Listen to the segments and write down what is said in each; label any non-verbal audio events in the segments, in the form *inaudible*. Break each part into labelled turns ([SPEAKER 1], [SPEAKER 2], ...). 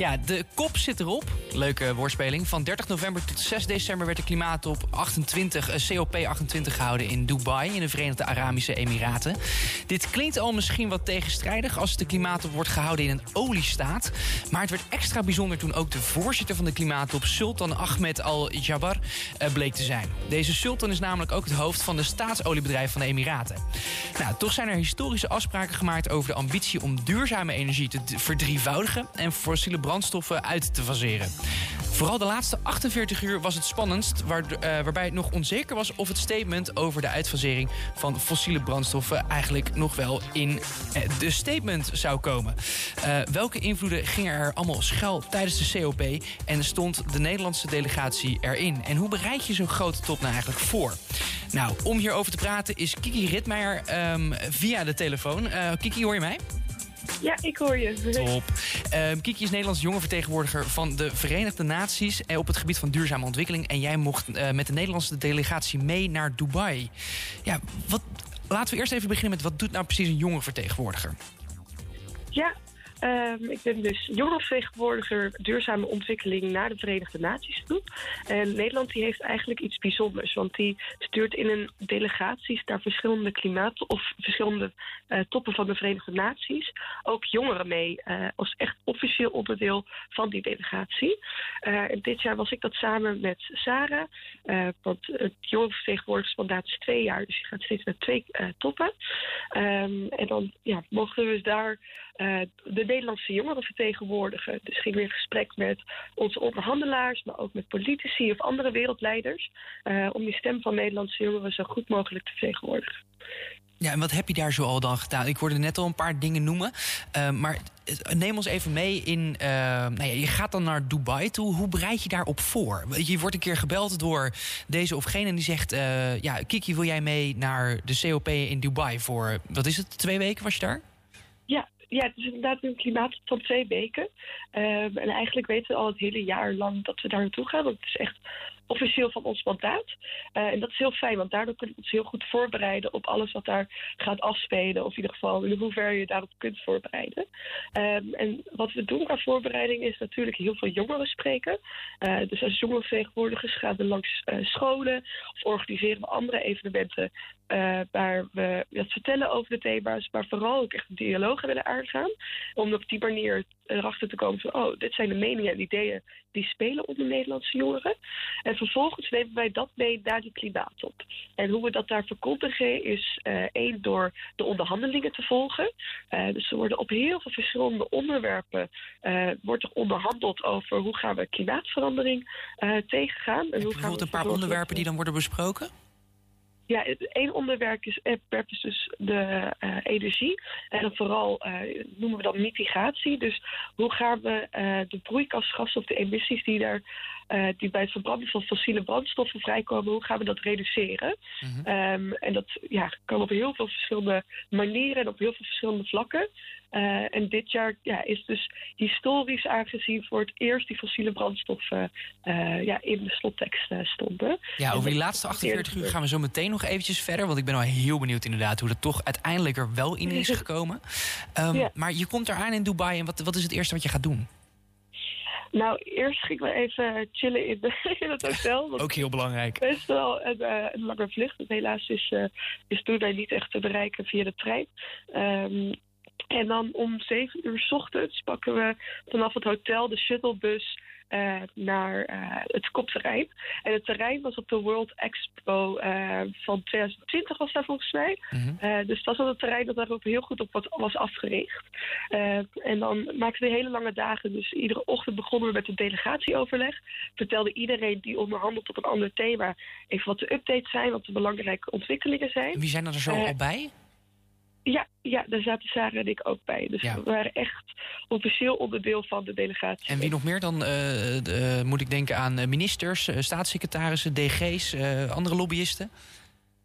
[SPEAKER 1] Ja, de kop zit erop. Leuke woordspeling. Van 30 november tot 6 december werd de klimaattop 28, eh, COP 28 gehouden in Dubai, in de Verenigde Arabische Emiraten. Dit klinkt al misschien wat tegenstrijdig als de klimaattop wordt gehouden in een oliestaat. Maar het werd extra bijzonder toen ook de voorzitter van de klimaattop, Sultan Ahmed Al-Jabar, eh, bleek te zijn. Deze sultan is namelijk ook het hoofd van de staatsoliebedrijf van de Emiraten. Nou, toch zijn er historische afspraken gemaakt over de ambitie om duurzame energie te verdrievoudigen en fossiele brandstoffen uit te faseren. Vooral de laatste 48 uur was het spannendst, eh, waarbij het nog onzeker was of het statement over de uitfasering van fossiele brandstoffen eigenlijk nog wel in eh, de statement zou komen. Eh, welke invloeden gingen er allemaal schuil tijdens de COP en stond de Nederlandse delegatie erin? En hoe bereid je zo'n grote top nou eigenlijk voor? Nou, om hierover te praten is Kiki Ritmeijer ehm, via de telefoon. Kiki, hoor je mij?
[SPEAKER 2] Ja, ik hoor je.
[SPEAKER 1] Top. Ehm, Kiki is Nederlands jongerenvertegenwoordiger van de Verenigde Naties eh, op het gebied van duurzame ontwikkeling. En jij mocht eh, met de Nederlandse delegatie mee naar Dubai. Ja, wat, laten we eerst even beginnen met wat doet nou precies een jongerenvertegenwoordiger?
[SPEAKER 2] Ja, ehm, ik ben dus jongerenvertegenwoordiger duurzame ontwikkeling naar de Verenigde Naties toe. En Nederland die heeft eigenlijk iets bijzonders, want die stuurt in een delegaties naar verschillende klimaat of verschillende eh, toppen van de Verenigde Naties ook jongeren mee eh, als echt officieel onderdeel van die delegatie. Eh, en dit jaar was ik dat samen met Sarah, want het jongerenvertegenwoordigersmandaat is twee jaar, dus je gaat steeds naar twee toppen. Ehm, en dan ja, mochten we daar de Nederlandse jongeren vertegenwoordigen. Dus gingen we in gesprek met onze onderhandelaars, maar ook met politici of andere wereldleiders. eh, om die stem van Nederlandse jongeren zo goed mogelijk te vertegenwoordigen.
[SPEAKER 1] Ja, en wat heb je daar zo al dan gedaan? Ik hoorde net al een paar dingen noemen. eh, maar eh, neem ons even mee in. eh, nou ja, je gaat dan naar Dubai toe. Hoe bereid je daarop voor? Je wordt een keer gebeld door deze of gene en die zegt: Ja, Kiki, wil jij mee naar de COP in Dubai voor. Wat is het? Twee weken was je daar?
[SPEAKER 2] Ja, het is inderdaad een klimaat van twee weken. Ehm, en eigenlijk weten we al het hele jaar lang dat we daar naartoe gaan. Want het is echt officieel van ons mandaat. Eh, en dat is heel fijn, want daardoor kunnen we ons heel goed voorbereiden op alles wat daar gaat afspelen. Of in ieder geval in hoeverre je daarop kunt voorbereiden. Ehm, en wat we doen qua voorbereiding is natuurlijk heel veel jongeren spreken. Eh, dus als jongerenvertegenwoordigers gaan we langs eh, scholen of organiseren we andere evenementen waar we wat vertellen over de thema's, maar vooral ook echt een dialoog willen aangaan. Om op die manier erachter te komen van, oh, dit zijn de meningen en ideeën die spelen onder Nederlandse jongeren. En vervolgens nemen wij dat mee naar die klimaattop. En hoe we dat daar verkondigen is eh, één door de onderhandelingen te volgen. Eh, dus er worden op heel veel verschillende onderwerpen eh, wordt er onderhandeld over hoe gaan we klimaatverandering tegengaan. En
[SPEAKER 1] Heb je
[SPEAKER 2] hoe gaan
[SPEAKER 1] bijvoorbeeld
[SPEAKER 2] we
[SPEAKER 1] een paar onderwerpen die dan worden besproken?
[SPEAKER 2] Ja, één onderwerp is, onderwerp is dus de eh, energie. En vooral eh, noemen we dat mitigatie. Dus hoe gaan we eh, de broeikasgassen of de emissies die, daar, eh, die bij het verbranden van fossiele brandstoffen vrijkomen, hoe gaan we dat reduceren?
[SPEAKER 1] Mhm.
[SPEAKER 2] Ehm, en dat ja, kan op heel veel verschillende manieren en op heel veel verschillende vlakken. Eh, en dit jaar ja, is dus historisch aangezien voor het eerst die fossiele brandstoffen eh, ja, in de slottekst eh, stonden.
[SPEAKER 1] Ja, over die laatste
[SPEAKER 2] dat-
[SPEAKER 1] 48 uur gaan we zo meteen nog eventjes verder. Want ik ben wel heel benieuwd inderdaad hoe dat toch uiteindelijk er wel in is *laughs* gekomen. Ehm,
[SPEAKER 2] Ja.
[SPEAKER 1] Maar je komt eraan in Dubai en wat, wat is het eerste wat je gaat doen?
[SPEAKER 2] Nou, eerst gingen we even chillen in, de, *laughs* in het hotel.
[SPEAKER 1] Ook heel belangrijk.
[SPEAKER 2] best wel een, eh, een lange vlucht. Helaas is, eh is Dubai niet echt te bereiken via de trein. Ehm, en dan om zeven uur 's ochtends pakken we vanaf het hotel de shuttlebus eh, naar eh, het kopterrein. En het terrein was op de World Expo eh, van 2020 was daar volgens mij.
[SPEAKER 1] Mhm.
[SPEAKER 2] Dus dat was het terrein dat daarop heel goed op wat was afgericht. En dan maakten we hele lange dagen. Dus iedere ochtend begonnen we met een delegatieoverleg. Vertelde iedereen die onderhandelt op een ander thema even wat de updates zijn, wat de belangrijke ontwikkelingen zijn.
[SPEAKER 1] Wie zijn er zo al bij?
[SPEAKER 2] Ja, ja, daar zaten Sarah en ik ook bij. Dus
[SPEAKER 1] Ja.
[SPEAKER 2] we waren echt officieel onderdeel van de delegatie.
[SPEAKER 1] En wie nog meer dan? eh, eh, moet ik denken aan ministers, eh, staatssecretarissen, DG's, andere lobbyisten?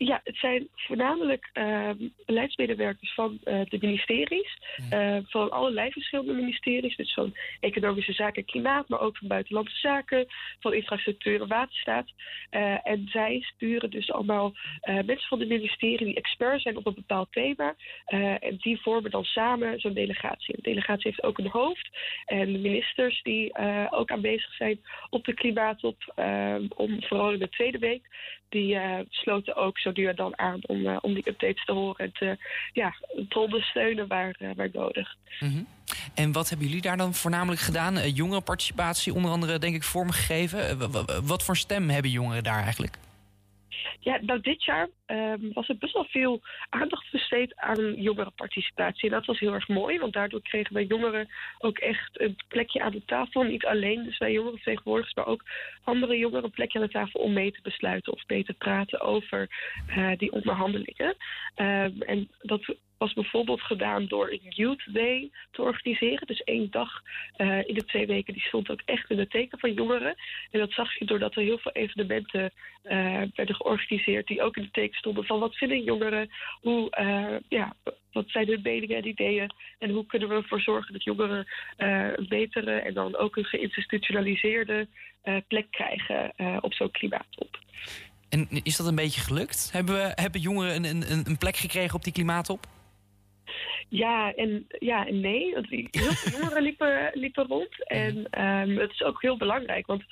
[SPEAKER 2] Ja, het zijn voornamelijk uh, beleidsmedewerkers van uh, de ministeries. Uh, van allerlei verschillende ministeries. Dus van Economische Zaken en Klimaat, maar ook van Buitenlandse Zaken, van Infrastructuur en Waterstaat. Uh, en zij sturen dus allemaal mensen van de ministerie die expert zijn op een bepaald thema. en die vormen dan samen zo'n delegatie. De delegatie heeft ook een hoofd. En de ministers die ook aanwezig zijn op de klimaattop, om vooral in de tweede week, die sloten ook zo duur dan aan om, uh, om die updates te horen en te, ja, te ondersteunen waar, uh, waar nodig.
[SPEAKER 1] -hmm. En wat hebben jullie daar dan voornamelijk gedaan? Jongerenparticipatie onder andere denk ik vormgegeven. wat voor stem hebben jongeren daar eigenlijk?
[SPEAKER 2] Ja, nou dit jaar um, was er best wel veel aandacht besteed aan jongerenparticipatie. En dat was heel erg mooi, want daardoor kregen wij jongeren ook echt een plekje aan de tafel. Niet alleen dus wij jongerenvertegenwoordigers, maar ook andere jongeren een plekje aan de tafel om mee te besluiten of mee te praten over uh, die onderhandelingen. Um, en dat was bijvoorbeeld gedaan door een Youth Day te organiseren. Dus één dag uh, in de twee weken, die stond ook echt in het teken van jongeren. En dat zag je doordat er heel veel evenementen uh, werden georganiseerd die ook in het teken stonden van wat vinden jongeren, hoe, uh, ja, wat zijn hun meningen en ideeën en hoe kunnen we ervoor zorgen dat jongeren een betere en dan ook een geïnstitutionaliseerde plek krijgen op zo'n klimaattop.
[SPEAKER 1] En is dat een beetje gelukt? Hebben, we, hebben jongeren een, een, een plek gekregen op die klimaattop?
[SPEAKER 2] Ja en, ja en nee. Want heel veel jongeren liepen, liepen rond. En um, het is ook heel belangrijk. Want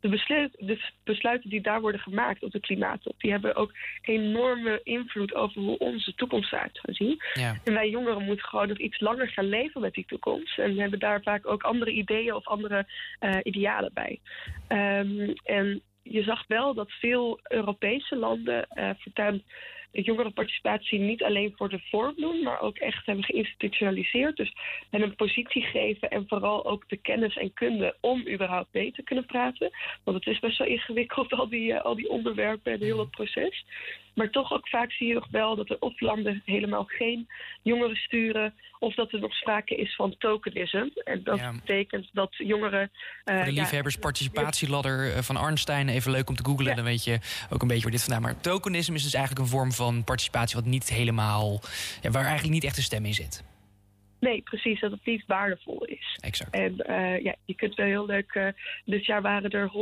[SPEAKER 2] de, besluit, de besluiten die daar worden gemaakt op de klimaattop... die hebben ook enorme invloed over hoe onze toekomst eruit gaat zien. Ja. En wij jongeren moeten gewoon nog iets langer gaan leven met die toekomst. En hebben daar vaak ook andere ideeën of andere uh, idealen bij. Um, en je zag wel dat veel Europese landen uh, voortaan jongerenparticipatie niet alleen voor de vorm doen, maar ook echt hebben geïnstitutionaliseerd. Dus hen een positie geven en vooral ook de kennis en kunde om überhaupt mee te kunnen praten. Want het is best wel ingewikkeld, al die, uh, al die onderwerpen en heel dat proces. Maar toch ook vaak zie je nog wel dat er of landen helemaal geen jongeren sturen. Of dat er nog sprake is van tokenism. En dat ja. betekent dat jongeren.
[SPEAKER 1] Uh, Voor de liefhebbers, participatieladder van Arnstein. Even leuk om te googlen. Ja. Dan weet je ook een beetje waar dit vandaan. Maar tokenisme is dus eigenlijk een vorm van participatie. wat niet helemaal. Ja, waar eigenlijk niet echt een stem in zit.
[SPEAKER 2] Nee, precies, dat het niet waardevol is.
[SPEAKER 1] Exact.
[SPEAKER 2] En uh, ja, je kunt wel heel leuk. Uh, dit jaar waren er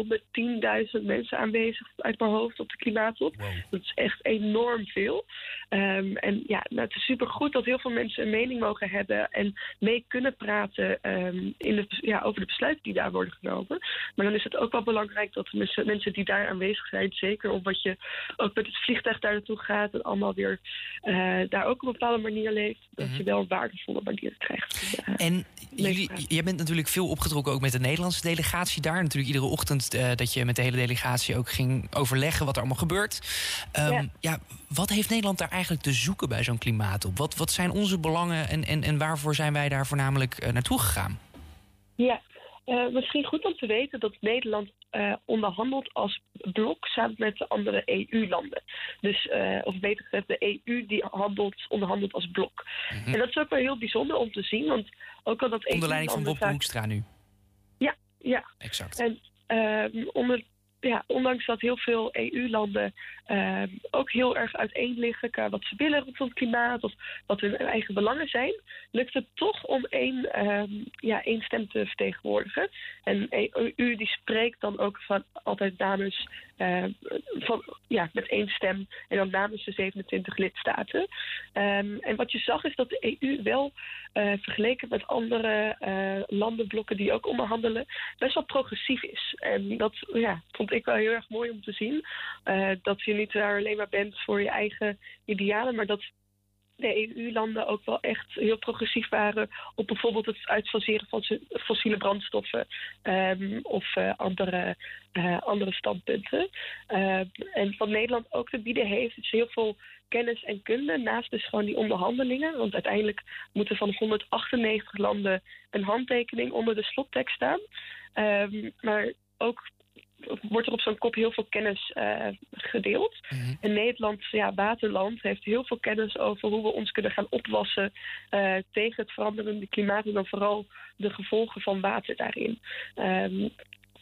[SPEAKER 2] 110.000 mensen aanwezig uit mijn hoofd op de klimaattop. Wow. Dat is echt enorm veel. Um, en ja, nou, het is supergoed dat heel veel mensen een mening mogen hebben en mee kunnen praten um, in de, ja, over de besluiten die daar worden genomen. Maar dan is het ook wel belangrijk dat de mensen die daar aanwezig zijn, zeker omdat je ook met het vliegtuig daar naartoe gaat en allemaal weer uh, daar ook op een bepaalde manier leeft, dat mm -hmm. je wel een waardevolle manier
[SPEAKER 1] Ja, en jullie, jij bent natuurlijk veel opgetrokken ook met de Nederlandse delegatie daar. Natuurlijk iedere ochtend uh, dat je met de hele delegatie ook ging overleggen wat er allemaal gebeurt. Um, ja. ja. wat heeft Nederland daar eigenlijk te zoeken bij zo'n klimaatop? Wat, wat zijn onze belangen en, en, en waarvoor zijn wij daar voornamelijk uh, naartoe gegaan?
[SPEAKER 2] Ja, uh, misschien goed om te weten dat Nederland uh, onderhandelt als blok samen met de andere EU-landen. Dus, uh, of beter gezegd, de EU die handelt, onderhandelt als blok. Mm -hmm. En dat is ook wel heel bijzonder om te zien, want ook al dat
[SPEAKER 1] Onder leiding van Bob vaak... Hoekstra nu.
[SPEAKER 2] Ja, ja.
[SPEAKER 1] Exact.
[SPEAKER 2] En uh, onder ja, ondanks dat heel veel EU-landen uh, ook heel erg uiteen liggen qua wat ze willen rondom het klimaat of wat hun eigen belangen zijn, lukt het toch om één, um, ja, één stem te vertegenwoordigen. En EU die spreekt dan ook van, altijd namens, uh, van, ja, met één stem en dan namens de 27 lidstaten. Um, en wat je zag is dat de EU wel uh, vergeleken met andere landenblokken die ook onderhandelen, best wel progressief is. En dat ja, ik wel heel erg mooi om te zien. Uh, dat je niet daar alleen maar bent voor je eigen idealen, maar dat de EU-landen ook wel echt heel progressief waren op bijvoorbeeld het uitfaseren van fossiele brandstoffen um, of uh, andere, uh, andere standpunten. Uh, en wat Nederland ook te bieden heeft, is heel veel kennis en kunde naast dus gewoon die onderhandelingen. Want uiteindelijk moeten van 198 landen een handtekening onder de slottekst staan. Um, maar ook wordt er op zo'n kop heel veel kennis uh, gedeeld. Mm -hmm. En Nederland, ja, waterland, heeft heel veel kennis over hoe we ons kunnen gaan opwassen uh, tegen het veranderende klimaat en dan vooral de gevolgen van water daarin. Um,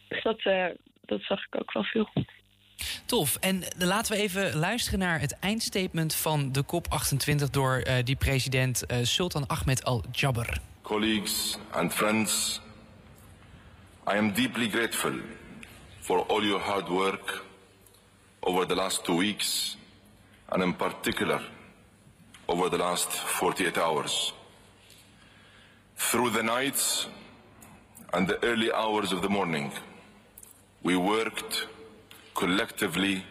[SPEAKER 2] dus dat, uh, dat zag ik ook wel veel.
[SPEAKER 1] Tof. En laten we even luisteren naar het eindstatement van de COP28 door uh, die president uh, Sultan Ahmed Al-Jabr.
[SPEAKER 3] Colleagues and friends, I am deeply grateful for all your hard work over the last two weeks and in particular over the last 48 hours. Through the nights and the early hours of the morning, we worked collectively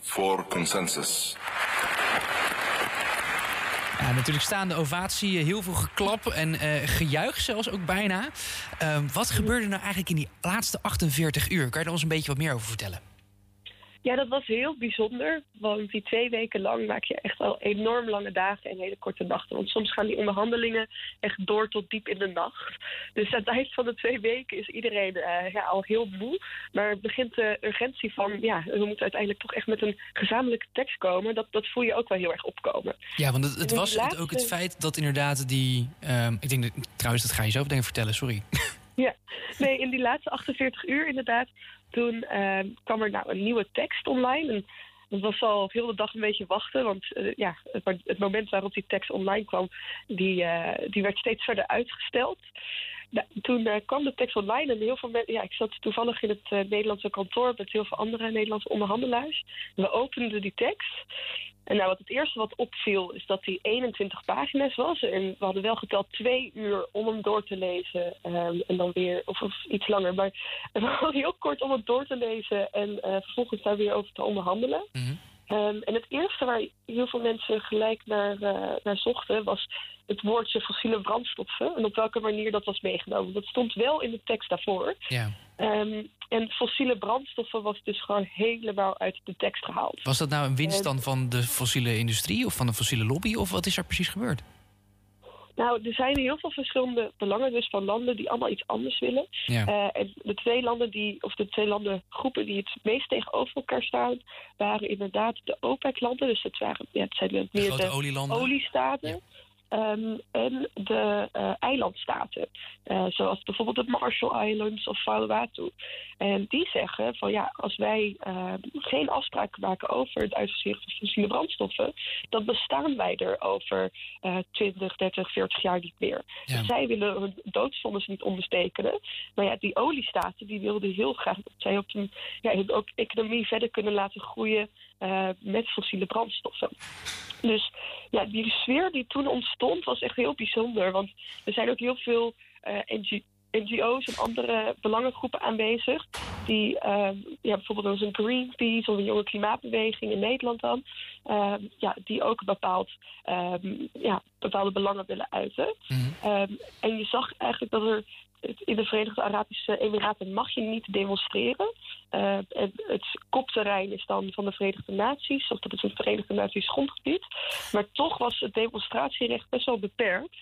[SPEAKER 3] for consensus.
[SPEAKER 1] Ja, natuurlijk staande ovatie, heel veel geklap en uh, gejuich zelfs ook bijna. Uh, wat gebeurde nou eigenlijk in die laatste 48 uur? Kan je er ons een beetje wat meer over vertellen?
[SPEAKER 2] Ja, dat was heel bijzonder. Want die twee weken lang maak je echt al enorm lange dagen en hele korte nachten. Want soms gaan die onderhandelingen echt door tot diep in de nacht. Dus aan het eind van de twee weken is iedereen uh, ja, al heel moe. Maar begint de urgentie van, ja, we moeten uiteindelijk toch echt met een gezamenlijke tekst komen. Dat, dat voel je ook wel heel erg opkomen.
[SPEAKER 1] Ja, want het, het was laatste... ook het feit dat inderdaad die... Um, ik denk, dat, trouwens, dat ga je zo denken vertellen, sorry.
[SPEAKER 2] Ja, nee, in die laatste 48 uur inderdaad toen uh, kwam er nou een nieuwe tekst online. En dat was al heel de dag een beetje wachten. Want uh, ja, het, het, moment waarop die tekst online kwam, die, uh, die werd steeds verder uitgesteld. Nou, toen uh, kwam de tekst online en heel veel. Ja, ik zat toevallig in het Nederlandse kantoor met heel veel andere Nederlandse onderhandelaars. We openden die tekst. En nou, wat het eerste wat opviel is dat die 21 pagina's was. En we hadden wel geteld twee uur om hem door te lezen. Um, en dan weer, of, of, iets langer. Maar *laughs* het was heel kort om het door te lezen en uh, vervolgens daar weer over te onderhandelen. -hmm. Um, en het eerste waar heel veel mensen gelijk naar, uh, naar zochten was het woordje fossiele brandstoffen. En op welke manier dat was meegenomen. Dat stond wel in de tekst daarvoor.
[SPEAKER 1] Ja.
[SPEAKER 2] Um, en fossiele brandstoffen was dus gewoon helemaal uit de tekst gehaald.
[SPEAKER 1] Was dat nou een winst dan van de fossiele industrie of van de fossiele lobby? Of wat is er precies gebeurd?
[SPEAKER 2] Nou, er zijn heel veel verschillende belangen dus van landen die allemaal iets anders willen.
[SPEAKER 1] Ja.
[SPEAKER 2] Uh, en de twee landen die, of de twee landengroepen die het meest tegenover elkaar staan, waren inderdaad de OPEC-landen. Dus het, waren, ja, het zijn meer
[SPEAKER 1] de,
[SPEAKER 2] de
[SPEAKER 1] olielanden.
[SPEAKER 2] oliestaten. Ja. Um, en de uh, eilandstaten, uh, zoals bijvoorbeeld de Marshall Islands of Vanuatu. En die zeggen van ja, als wij uh, geen afspraken maken over het uitfaseren van fossiele brandstoffen, dan bestaan wij er over 20, 30, 40 jaar niet meer.
[SPEAKER 1] Ja.
[SPEAKER 2] Dus zij willen hun doodsvonnis niet onderstekenen. Maar ja, die oliestaten die wilden heel graag dat zij op hun, ja, hun ook economie verder kunnen laten groeien met fossiele brandstoffen. Dus ja, die sfeer die toen ontstond was echt heel bijzonder. Want er zijn ook heel veel NG NGO's en andere belangengroepen aanwezig. Die uh, ja, bijvoorbeeld was een Greenpeace of een jonge klimaatbeweging in Nederland dan. Ja, die ook bepaald, ja, bepaalde belangen willen uiten.
[SPEAKER 1] Mm
[SPEAKER 2] -hmm. um, en je zag eigenlijk dat er in de Verenigde Arabische Emiraten mag je niet demonstreren. Uh, en het kopterrein is dan van de Verenigde Naties, of dat is een Verenigde Naties grondgebied. Maar toch was het demonstratierecht best wel beperkt.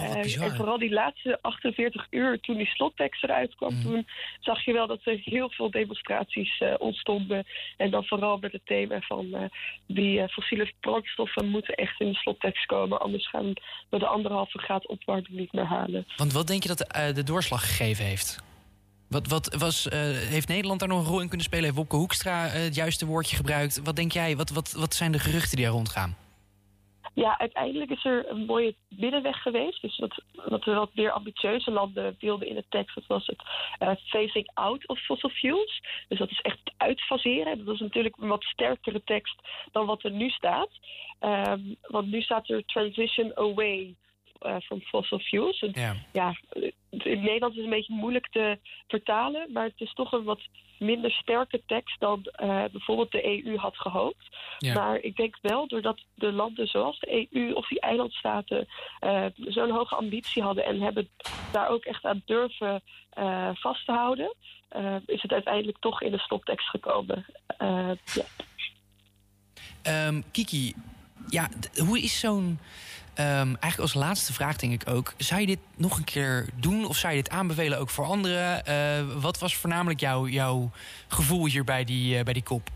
[SPEAKER 1] Oh,
[SPEAKER 2] en vooral die laatste 48 uur, toen die slottekst eruit kwam, mm. toen zag je wel dat er heel veel demonstraties uh, ontstonden. En dan vooral met het thema van uh, die fossiele brandstoffen moeten echt in de slottekst komen. Anders gaan we de anderhalve graad opwarming niet meer halen.
[SPEAKER 1] Want wat denk je dat de, de doorslag gegeven heeft? Wat, wat was, heeft Nederland daar nog een rol in kunnen spelen? Heeft Wopke Hoekstra het juiste woordje gebruikt? Wat denk jij? Wat, wat, wat zijn de geruchten die er rondgaan?
[SPEAKER 2] Ja, uiteindelijk is er een mooie middenweg geweest. Dus wat, we wat meer ambitieuze landen wilden in de tekst, dat was het phasing out of fossil fuels. Dus dat is echt uitfaseren. Dat is natuurlijk een wat sterkere tekst dan wat er nu staat. Um, want nu staat er transition away uh, from fossil fuels. En,
[SPEAKER 1] ja.
[SPEAKER 2] ja, in Nederland is het een beetje moeilijk te vertalen, maar het is toch een wat minder sterke tekst dan uh, bijvoorbeeld de EU had gehoopt.
[SPEAKER 1] Ja.
[SPEAKER 2] Maar ik denk wel, doordat de landen zoals de EU of die eilandstaten uh, zo'n hoge ambitie hadden en hebben daar ook echt aan durven vast te houden, is het uiteindelijk toch in de stoptekst gekomen. ja.
[SPEAKER 1] Um, Kiki, ja, hoe is zo'n eigenlijk als laatste vraag denk ik ook... zou je dit nog een keer doen of zou je dit aanbevelen ook voor anderen? Uh, wat was voornamelijk jou, jouw gevoel hier bij die, uh, bij die kop?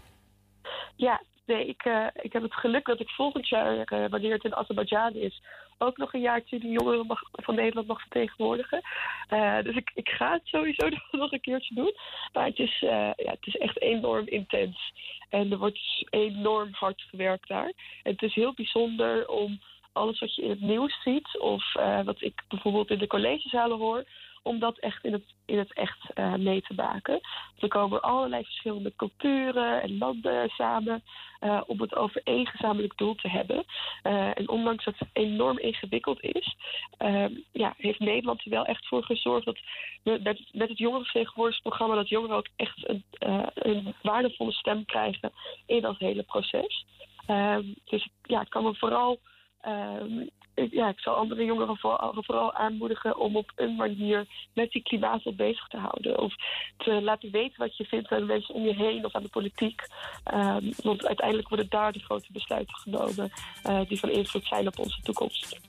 [SPEAKER 2] Ja, ik, uh, ik heb het geluk dat ik volgend jaar, wanneer het in Azerbeidzjan is... ook nog een jaartje de jongeren van Nederland mag vertegenwoordigen. Dus ik, ik ga het sowieso *laughs* nog een keertje doen. Maar het is, ja, het is echt enorm intens. En er wordt enorm hard gewerkt daar. En het is heel bijzonder om alles wat je in het nieuws ziet, of uh, wat ik bijvoorbeeld in de collegezalen hoor, om dat echt in het, in het echt uh, mee te maken. Er komen allerlei verschillende culturen en landen samen uh, om het over één gezamenlijk doel te hebben. En ondanks dat het enorm ingewikkeld is, ja, heeft Nederland er wel echt voor gezorgd dat we met, met het jongerenvertegenwoordigingsprogramma dat jongeren ook echt een, een waardevolle stem krijgen in dat hele proces. dus ja, ik kan me vooral Um, ja, ik zal andere jongeren vooral, aanmoedigen om op een manier met die klimaat bezig te houden. Of te laten weten wat je vindt aan de mensen om je heen of aan de politiek. Um, want uiteindelijk worden daar de grote besluiten genomen uh, die van invloed zijn op onze toekomst.